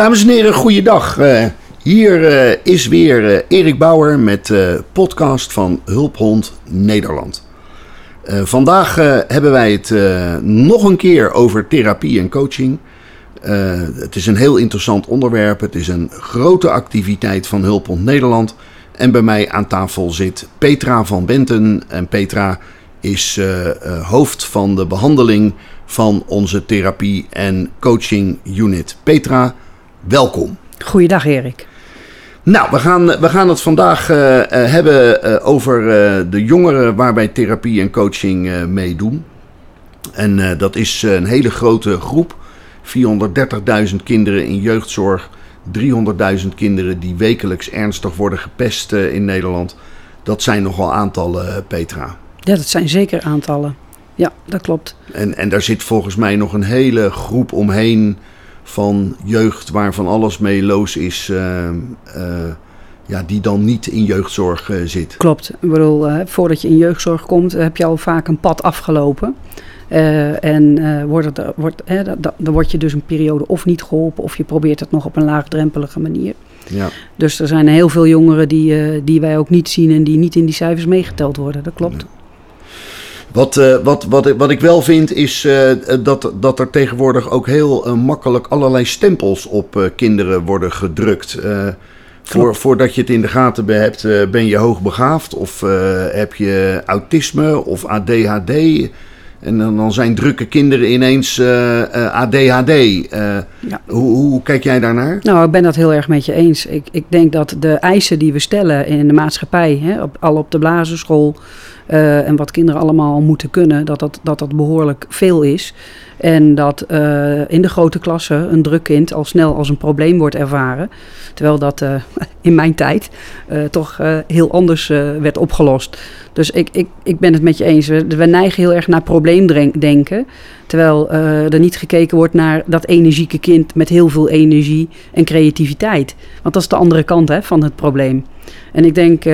Dames en heren, goeiedag. Uh, hier uh, is weer uh, Erik Bauer met de podcast van Hulphond Nederland. vandaag hebben wij het nog een keer over therapie en coaching. het is een heel interessant onderwerp. Het is een grote activiteit van Hulphond Nederland. En bij mij aan tafel zit Petra van Benten. En Petra is hoofd van de behandeling van onze therapie- en coaching unit. Petra, welkom. Goeiedag Erik. Nou, we gaan, we gaan het vandaag uh, hebben uh, over de jongeren waarbij therapie en coaching meedoen. En dat is een hele grote groep. 430.000 kinderen in jeugdzorg. 300.000 kinderen die wekelijks ernstig worden gepest in Nederland. Dat zijn nogal aantallen, Petra. Ja, dat zijn zeker aantallen. Ja, dat klopt. En, en daar zit volgens mij nog een hele groep omheen van jeugd waarvan alles mee loos is, uh, uh, ja, die dan niet in jeugdzorg uh, zit. Klopt. Ik bedoel, voordat je in jeugdzorg komt, heb je al vaak een pad afgelopen. en wordt het, wordt, dan word je dus een periode of niet geholpen, of je probeert het nog op een laagdrempelige manier. Ja. Dus er zijn heel veel jongeren die, die wij ook niet zien en die niet in die cijfers meegeteld worden. Dat klopt. Wat, uh, wat, wat, wat ik wel vind is uh, dat, dat er tegenwoordig ook heel uh, makkelijk allerlei stempels op kinderen worden gedrukt. Voor, voordat je het in de gaten hebt, ben je hoogbegaafd of heb je autisme of ADHD. En dan, dan zijn drukke kinderen ineens ADHD. Ja. Hoe, hoe, kijk jij daarnaar? Nou, ik ben dat heel erg met je eens. Ik, ik denk dat de eisen die we stellen in de maatschappij, hè, op, al op de blazenschool, uh, en wat kinderen allemaal moeten kunnen, dat dat, dat, dat behoorlijk veel is. En dat uh, in de grote klasse een druk kind al snel als een probleem wordt ervaren. Terwijl dat uh, in mijn tijd toch heel anders werd opgelost. Dus ik, ik, ik ben het met je eens. We, neigen heel erg naar probleemdenken. Terwijl er niet gekeken wordt naar dat energieke kind met heel veel energie en creativiteit. Want dat is de andere kant hè, van het probleem. En ik denk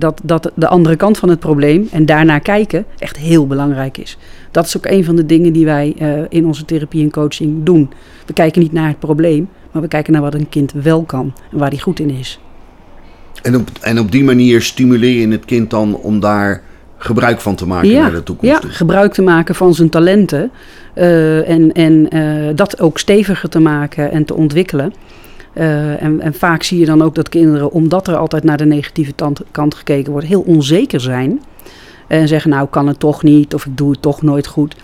dat, dat de andere kant van het probleem en daarnaar kijken echt heel belangrijk is. Dat is ook een van de dingen die wij uh, in onze therapie en coaching doen. We kijken niet naar het probleem, maar we kijken naar wat een kind wel kan en waar hij goed in is. En op, en op die manier stimuleer je het kind dan om daar gebruik van te maken ja, naar de toekomst. Ja, gebruik te maken van zijn talenten. Uh, en en dat ook steviger te maken en te ontwikkelen. Uh, en, en, vaak zie je dan ook dat kinderen, omdat er altijd naar de negatieve kant gekeken wordt, heel onzeker zijn. En zeggen, nou, ik kan het toch niet of ik doe het toch nooit goed.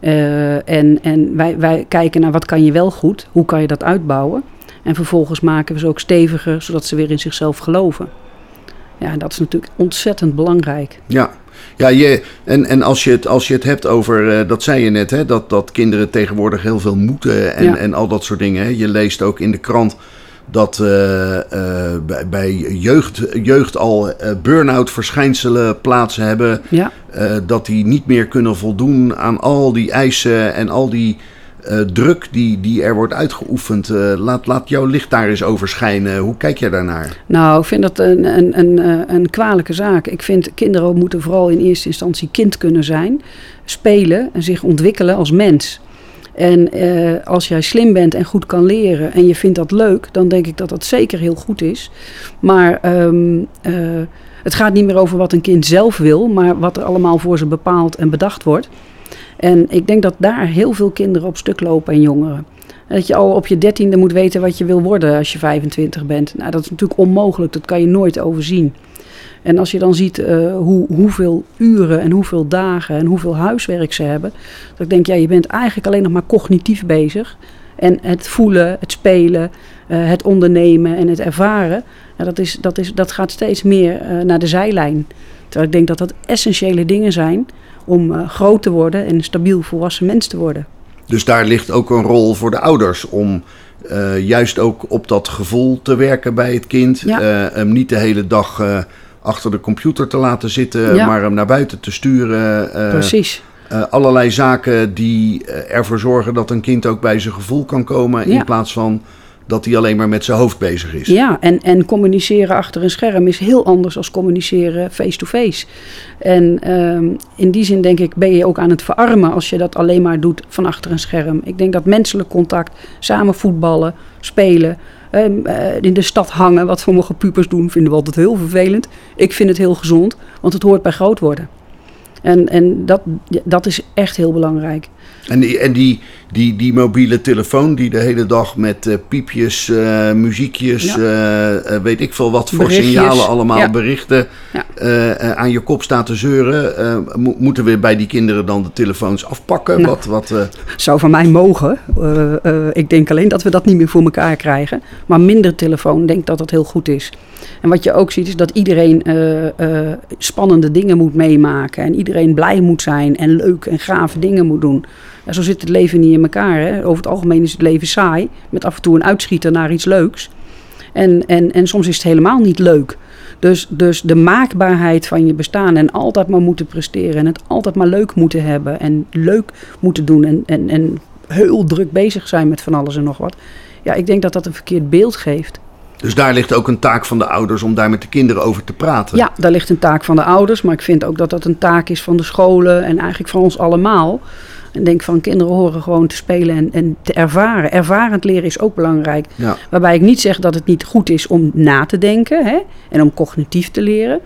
Uh, en en wij, wij kijken naar wat kan je wel goed, hoe kan je dat uitbouwen. En vervolgens maken we ze ook steviger, zodat ze weer in zichzelf geloven. Ja, en dat is natuurlijk ontzettend belangrijk. Ja, ja, je, en, en als, je het, als je het hebt over, uh, dat zei je net, hè, dat, dat kinderen tegenwoordig heel veel moeten en, ja. en al dat soort dingen. Hè. Je leest ook in de krant dat uh, uh, bij, bij, jeugd, jeugd al burn-out verschijnselen plaats hebben. Ja. dat die niet meer kunnen voldoen aan al die eisen en al die uh, druk die, die er wordt uitgeoefend. Uh, laat, laat jouw licht daar eens over schijnen. Hoe kijk jij daarnaar? Nou, ik vind dat een, een, een, eh, een kwalijke zaak. Ik vind kinderen moeten vooral in eerste instantie kind kunnen zijn, spelen en zich ontwikkelen als mens. En uh, als jij slim bent en goed kan leren en je vindt dat leuk, dan denk ik dat dat zeker heel goed is. Maar um, uh, het gaat niet meer over wat een kind zelf wil, maar wat er allemaal voor ze bepaald en bedacht wordt. En ik denk dat daar heel veel kinderen op stuk lopen en jongeren. Dat je al op je dertiende moet weten wat je wil worden als je 25 bent. Nou, dat is natuurlijk onmogelijk, dat kan je nooit overzien. En als je dan ziet uh, hoe, hoeveel uren en hoeveel dagen en hoeveel huiswerk ze hebben, ik denk, ja, je bent eigenlijk alleen nog maar cognitief bezig. En het voelen, het spelen, uh, het ondernemen en het ervaren, ja, dat, is, dat, is, dat gaat steeds meer uh, naar de zijlijn. Terwijl ik denk dat dat essentiële dingen zijn om groot te worden en een stabiel volwassen mens te worden. Dus daar ligt ook een rol voor de ouders om uh, juist ook op dat gevoel te werken bij het kind. Ja. Uh, hem niet de hele dag achter de computer te laten zitten, ja. maar hem naar buiten te sturen. Precies. allerlei zaken die ervoor zorgen dat een kind ook bij zijn gevoel kan komen. In plaats van dat hij alleen maar met zijn hoofd bezig is. Ja, en, en communiceren achter een scherm is heel anders dan communiceren face-to-face. En ehm, in die zin denk ik ben je ook aan het verarmen als je dat alleen maar doet van achter een scherm. Ik denk dat menselijk contact, samen voetballen, spelen, eh, in de stad hangen, wat sommige pupers doen, vinden we altijd heel vervelend. Ik vind het heel gezond, want het hoort bij groot worden. En, en dat, dat is echt heel belangrijk. En, die, en die, die, die mobiele telefoon die de hele dag met uh, piepjes, uh, muziekjes, ja. uh, weet ik veel wat voor Berichtjes. signalen allemaal, ja. berichten ja. aan je kop staat te zeuren. Mo moeten we bij die kinderen dan de telefoons afpakken? Nou, wat, wat, Zou van mij mogen. ik denk alleen dat we dat niet meer voor elkaar krijgen. Maar minder telefoon, denk dat dat heel goed is. En wat je ook ziet is dat iedereen spannende dingen moet meemaken. En iedereen blij moet zijn en leuk en gave dingen moet doen. Ja, zo zit het leven niet in elkaar. Hè. Over het algemeen is het leven saai, met af en toe een uitschieter naar iets leuks. En, en, en soms is het helemaal niet leuk. Dus, dus de maakbaarheid van je bestaan en altijd maar moeten presteren en het altijd maar leuk moeten hebben en leuk moeten doen en, en, en heel druk bezig zijn met van alles en nog wat. Ja, ik denk dat dat een verkeerd beeld geeft. Dus daar ligt ook een taak van de ouders om daar met de kinderen over te praten. Ja, daar ligt een taak van de ouders, maar ik vind ook dat dat een taak is van de scholen en eigenlijk van ons allemaal. En denk van kinderen horen gewoon te spelen en, en te ervaren. Ervarend leren is ook belangrijk. Ja. Waarbij ik niet zeg dat het niet goed is om na te denken hè, en om cognitief te leren.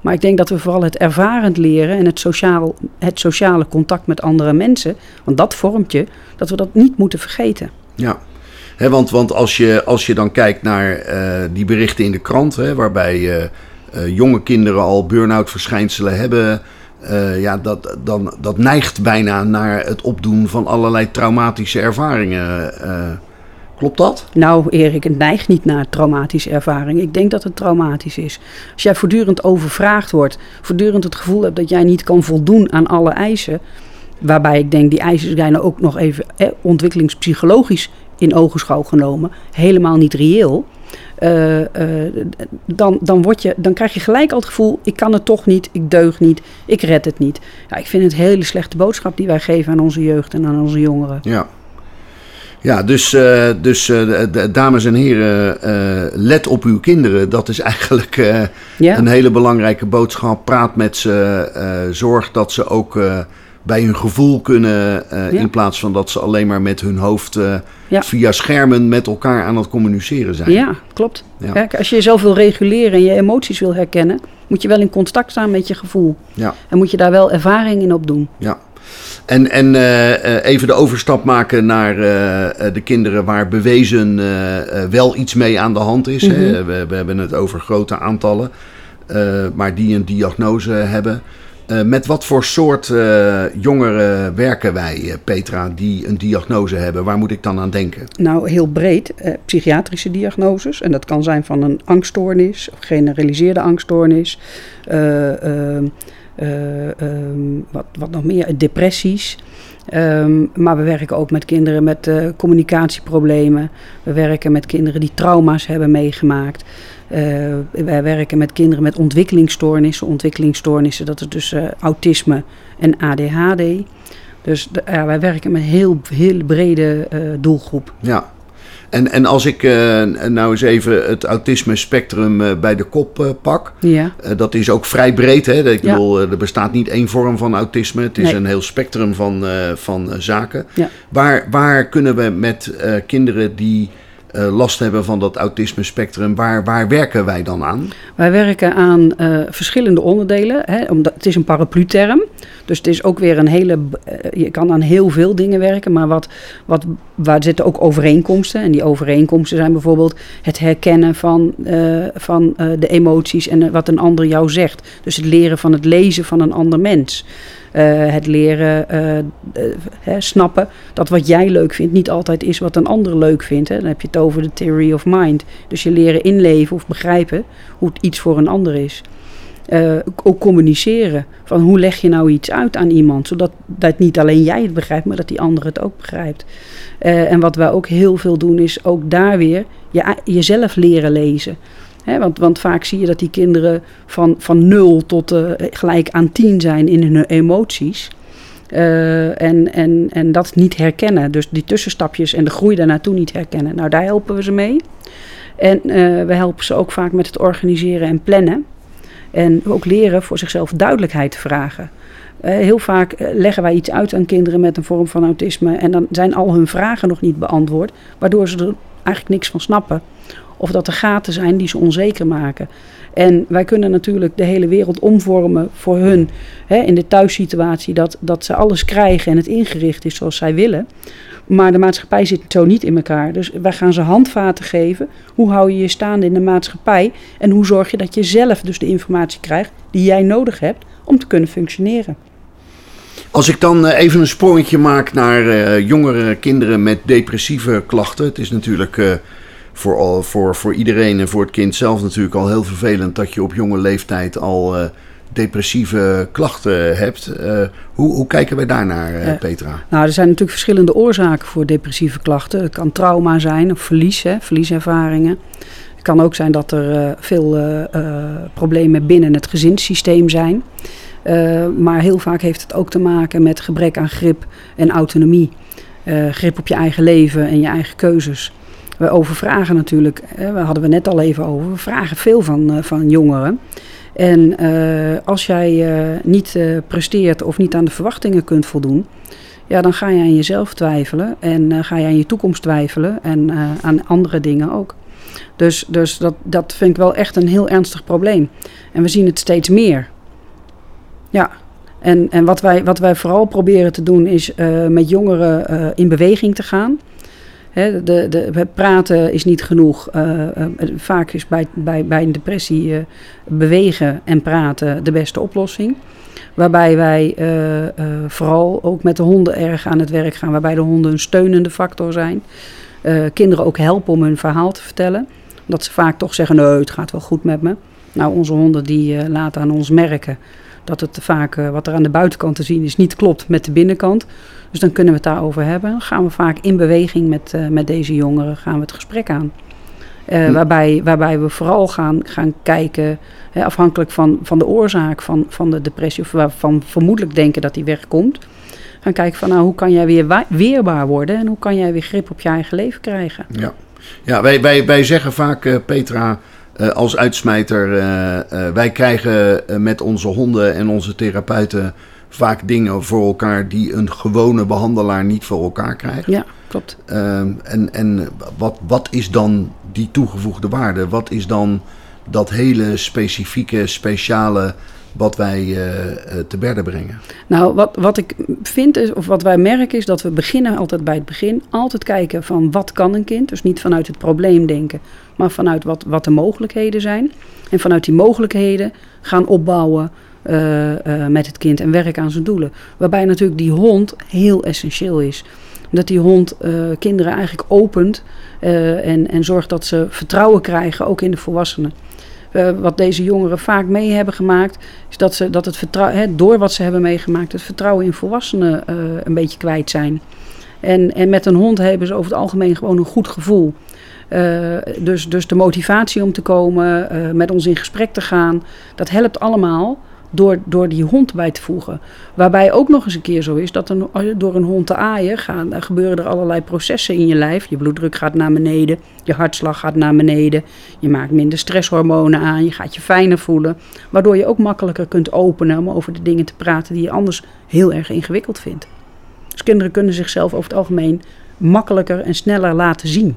Maar ik denk dat we vooral het ervarend leren en het, sociaal, het sociale contact met andere mensen, want dat vormt je, dat we dat niet moeten vergeten. Ja, He, want, want als, je, als je dan kijkt naar uh, die berichten in de krant, hè, waarbij uh, uh, jonge kinderen al burn-out verschijnselen hebben, ja, dat, dan, dat neigt bijna naar het opdoen van allerlei traumatische ervaringen. klopt dat? Nou, Erik, het neigt niet naar traumatische ervaring. Ik denk dat het traumatisch is. Als jij voortdurend overvraagd wordt, voortdurend het gevoel hebt dat jij niet kan voldoen aan alle eisen. Waarbij ik denk, die eisen zijn ook nog even eh, ontwikkelingspsychologisch in ogenschouw genomen, helemaal niet reëel. Uh, uh, dan, dan, word je, dan krijg je gelijk al het gevoel: ik kan het toch niet, ik deug niet, ik red het niet. Ja, ik vind het een hele slechte boodschap die wij geven aan onze jeugd en aan onze jongeren. Ja, ja dus, uh, dus dames en heren, let op uw kinderen. Dat is eigenlijk ja. een hele belangrijke boodschap. Praat met ze, zorg dat ze ook bij hun gevoel kunnen. Uh, ja. In plaats van dat ze alleen maar met hun hoofd uh, ja. via schermen met elkaar aan het communiceren zijn. Ja, klopt. Ja. Kijk, als je jezelf wil reguleren en je emoties wil herkennen, moet je wel in contact staan met je gevoel. Ja. En moet je daar wel ervaring in opdoen. Ja. En, en uh, even de overstap maken naar de kinderen waar bewezen wel iets mee aan de hand is. Mm -hmm. hè? We, we, hebben het over grote aantallen, maar die een diagnose hebben. Uh, met wat voor soort uh, jongeren werken wij, uh, Petra, die een diagnose hebben? Waar moet ik dan aan denken? Nou, heel breed. psychiatrische diagnoses. En dat kan zijn van een angststoornis, of generaliseerde angststoornis. Ehm, wat, wat nog meer? Depressies. Um, maar we werken ook met kinderen met uh, communicatieproblemen. We werken met kinderen die trauma's hebben meegemaakt. Uh, wij werken met kinderen met ontwikkelingsstoornissen. Ontwikkelingsstoornissen, dat is dus uh, autisme en ADHD. Dus ja, wij werken met een heel, heel brede doelgroep. Ja, en, en als ik uh, nou eens even het autisme spectrum uh, bij de kop uh, pak. Ja. dat is ook vrij breed. Hè? Ik ja. bedoel, er bestaat niet één vorm van autisme. Het is nee. een heel spectrum van, van zaken. Ja. Waar, waar kunnen we met kinderen die last hebben van dat autisme spectrum, waar, waar werken wij dan aan? Wij werken aan verschillende onderdelen. Hè, omdat, het is een paraplu-term. Dus het is ook weer een hele. Uh, je kan aan heel veel dingen werken, maar wat, wat, waar zitten ook overeenkomsten. En die overeenkomsten zijn bijvoorbeeld het herkennen van, van de emoties en wat een ander jou zegt. Dus het leren van het lezen van een ander mens. Het leren uh, snappen dat wat jij leuk vindt niet altijd is wat een ander leuk vindt. Hè. Dan heb je het over de theory of mind. Dus je leren inleven of begrijpen hoe het iets voor een ander is. Ook communiceren. Van hoe leg je nou iets uit aan iemand, zodat dat niet alleen jij het begrijpt, maar dat die ander het ook begrijpt. en wat wij ook heel veel doen, is ook daar weer je, jezelf leren lezen. Want, want, vaak zie je dat die kinderen van, van 0 tot uh, gelijk aan 10 zijn in hun emoties. En, en, en dat niet herkennen. Dus die tussenstapjes en de groei daarnaartoe niet herkennen. Nou, daar helpen we ze mee. En uh, we helpen ze ook vaak met het organiseren en plannen. En ook leren voor zichzelf duidelijkheid te vragen. Uh, heel vaak leggen wij iets uit aan kinderen met een vorm van autisme. En dan zijn al hun vragen nog niet beantwoord. Waardoor ze er eigenlijk niks van snappen. Of dat er gaten zijn die ze onzeker maken. En wij kunnen natuurlijk de hele wereld omvormen voor hun. Hè, in de thuissituatie dat, dat ze alles krijgen en het ingericht is zoals zij willen. Maar de maatschappij zit zo niet in elkaar. Dus wij gaan ze handvaten geven. Hoe hou je je staande in de maatschappij? En hoe zorg je dat je zelf dus de informatie krijgt die jij nodig hebt om te kunnen functioneren? Als ik dan eh, even een sprongetje maak naar uh, jongere kinderen met depressieve klachten. Het is natuurlijk uh, voor, al, voor, voor iedereen en voor het kind zelf natuurlijk al heel vervelend dat je op jonge leeftijd al depressieve klachten hebt. hoe, hoe kijken wij daarnaar, Petra? Nou, er zijn natuurlijk verschillende oorzaken voor depressieve klachten. Het kan trauma zijn of verlies, hè, verlieservaringen. Het kan ook zijn dat er veel problemen binnen het gezinssysteem zijn. Maar heel vaak heeft het ook te maken met gebrek aan grip en autonomie. Grip op je eigen leven en je eigen keuzes. We overvragen natuurlijk, hè, we hadden we net al even over, we vragen veel van, van jongeren. En als jij niet presteert of niet aan de verwachtingen kunt voldoen, ja, dan ga je aan jezelf twijfelen en ga je aan je toekomst twijfelen en aan andere dingen ook. Dus, dus dat, dat vind ik wel echt een heel ernstig probleem. En we zien het steeds meer. Ja, en, en wat, wij, wat wij vooral proberen te doen is met jongeren in beweging te gaan. De, de, praten is niet genoeg. Uh, vaak is bij, bij, bij een depressie bewegen en praten de beste oplossing. Waarbij wij vooral ook met de honden erg aan het werk gaan. Waarbij de honden een steunende factor zijn. kinderen ook helpen om hun verhaal te vertellen. Dat ze vaak toch zeggen, nee, het gaat wel goed met me. Nou, onze honden die laten aan ons merken dat het vaak uh, wat er aan de buitenkant te zien is niet klopt met de binnenkant. Dus dan kunnen we het daarover hebben. Dan gaan we vaak in beweging met, uh, met deze jongeren gaan we het gesprek aan. Uh, hm. waarbij, waarbij we vooral gaan, gaan kijken, hè, afhankelijk van, van de oorzaak van, van de depressie, of waarvan vermoedelijk denken dat die wegkomt. Gaan kijken van nou, hoe kan jij weer weerbaar worden en hoe kan jij weer grip op je eigen leven krijgen. Ja, ja wij, wij, wij zeggen vaak, Petra, als uitsmijter. Uh, wij krijgen met onze honden en onze therapeuten vaak dingen voor elkaar die een gewone behandelaar niet voor elkaar krijgt. Ja, klopt. Ehm, en en wat, wat is dan die toegevoegde waarde? Wat is dan dat hele specifieke, speciale wat wij uh, te berden brengen? Nou, wat, wat ik vind, is, of wat wij merken, is dat we beginnen altijd bij het begin. Altijd kijken van wat kan een kind. Dus niet vanuit het probleem denken, maar vanuit wat, wat de mogelijkheden zijn. En vanuit die mogelijkheden gaan opbouwen uh, met het kind en werken aan zijn doelen. Waarbij natuurlijk die hond heel essentieel is. Dat die hond kinderen eigenlijk opent en, en zorgt dat ze vertrouwen krijgen, ook in de volwassenen. Uh, wat deze jongeren vaak mee hebben gemaakt, is dat, ze, dat het vertrouwen, door wat ze hebben meegemaakt, het vertrouwen in volwassenen uh, een beetje kwijt zijn. En, en met een hond hebben ze over het algemeen gewoon een goed gevoel. Uh, dus, dus de motivatie om te komen, met ons in gesprek te gaan, dat helpt allemaal door, door die hond bij te voegen. Waarbij ook nog eens een keer zo is dat door een hond te aaien gaan, gebeuren er allerlei processen in je lijf. Je bloeddruk gaat naar beneden, je hartslag gaat naar beneden, je maakt minder stresshormonen aan, je gaat je fijner voelen. Waardoor je ook makkelijker kunt openen om over de dingen te praten die je anders heel erg ingewikkeld vindt. Dus kinderen kunnen zichzelf over het algemeen makkelijker en sneller laten zien.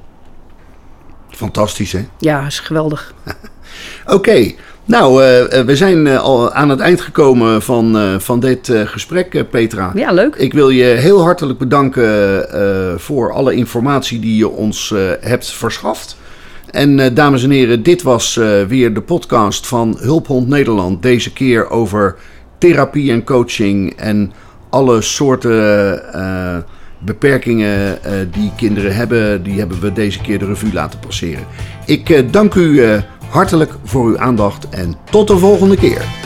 Fantastisch, hè? Ja, is geweldig. Oké, okay. Nou, uh, we zijn uh, al aan het eind gekomen van, uh, van dit gesprek, Petra. Ja, leuk. Ik wil je heel hartelijk bedanken voor alle informatie die je ons hebt verschaft. En dames en heren, dit was weer de podcast van Hulphond Nederland. Deze keer over therapie en coaching en alle soorten beperkingen die kinderen hebben. Die hebben we deze keer de revue laten passeren. Ik dank u hartelijk voor uw aandacht en tot de volgende keer.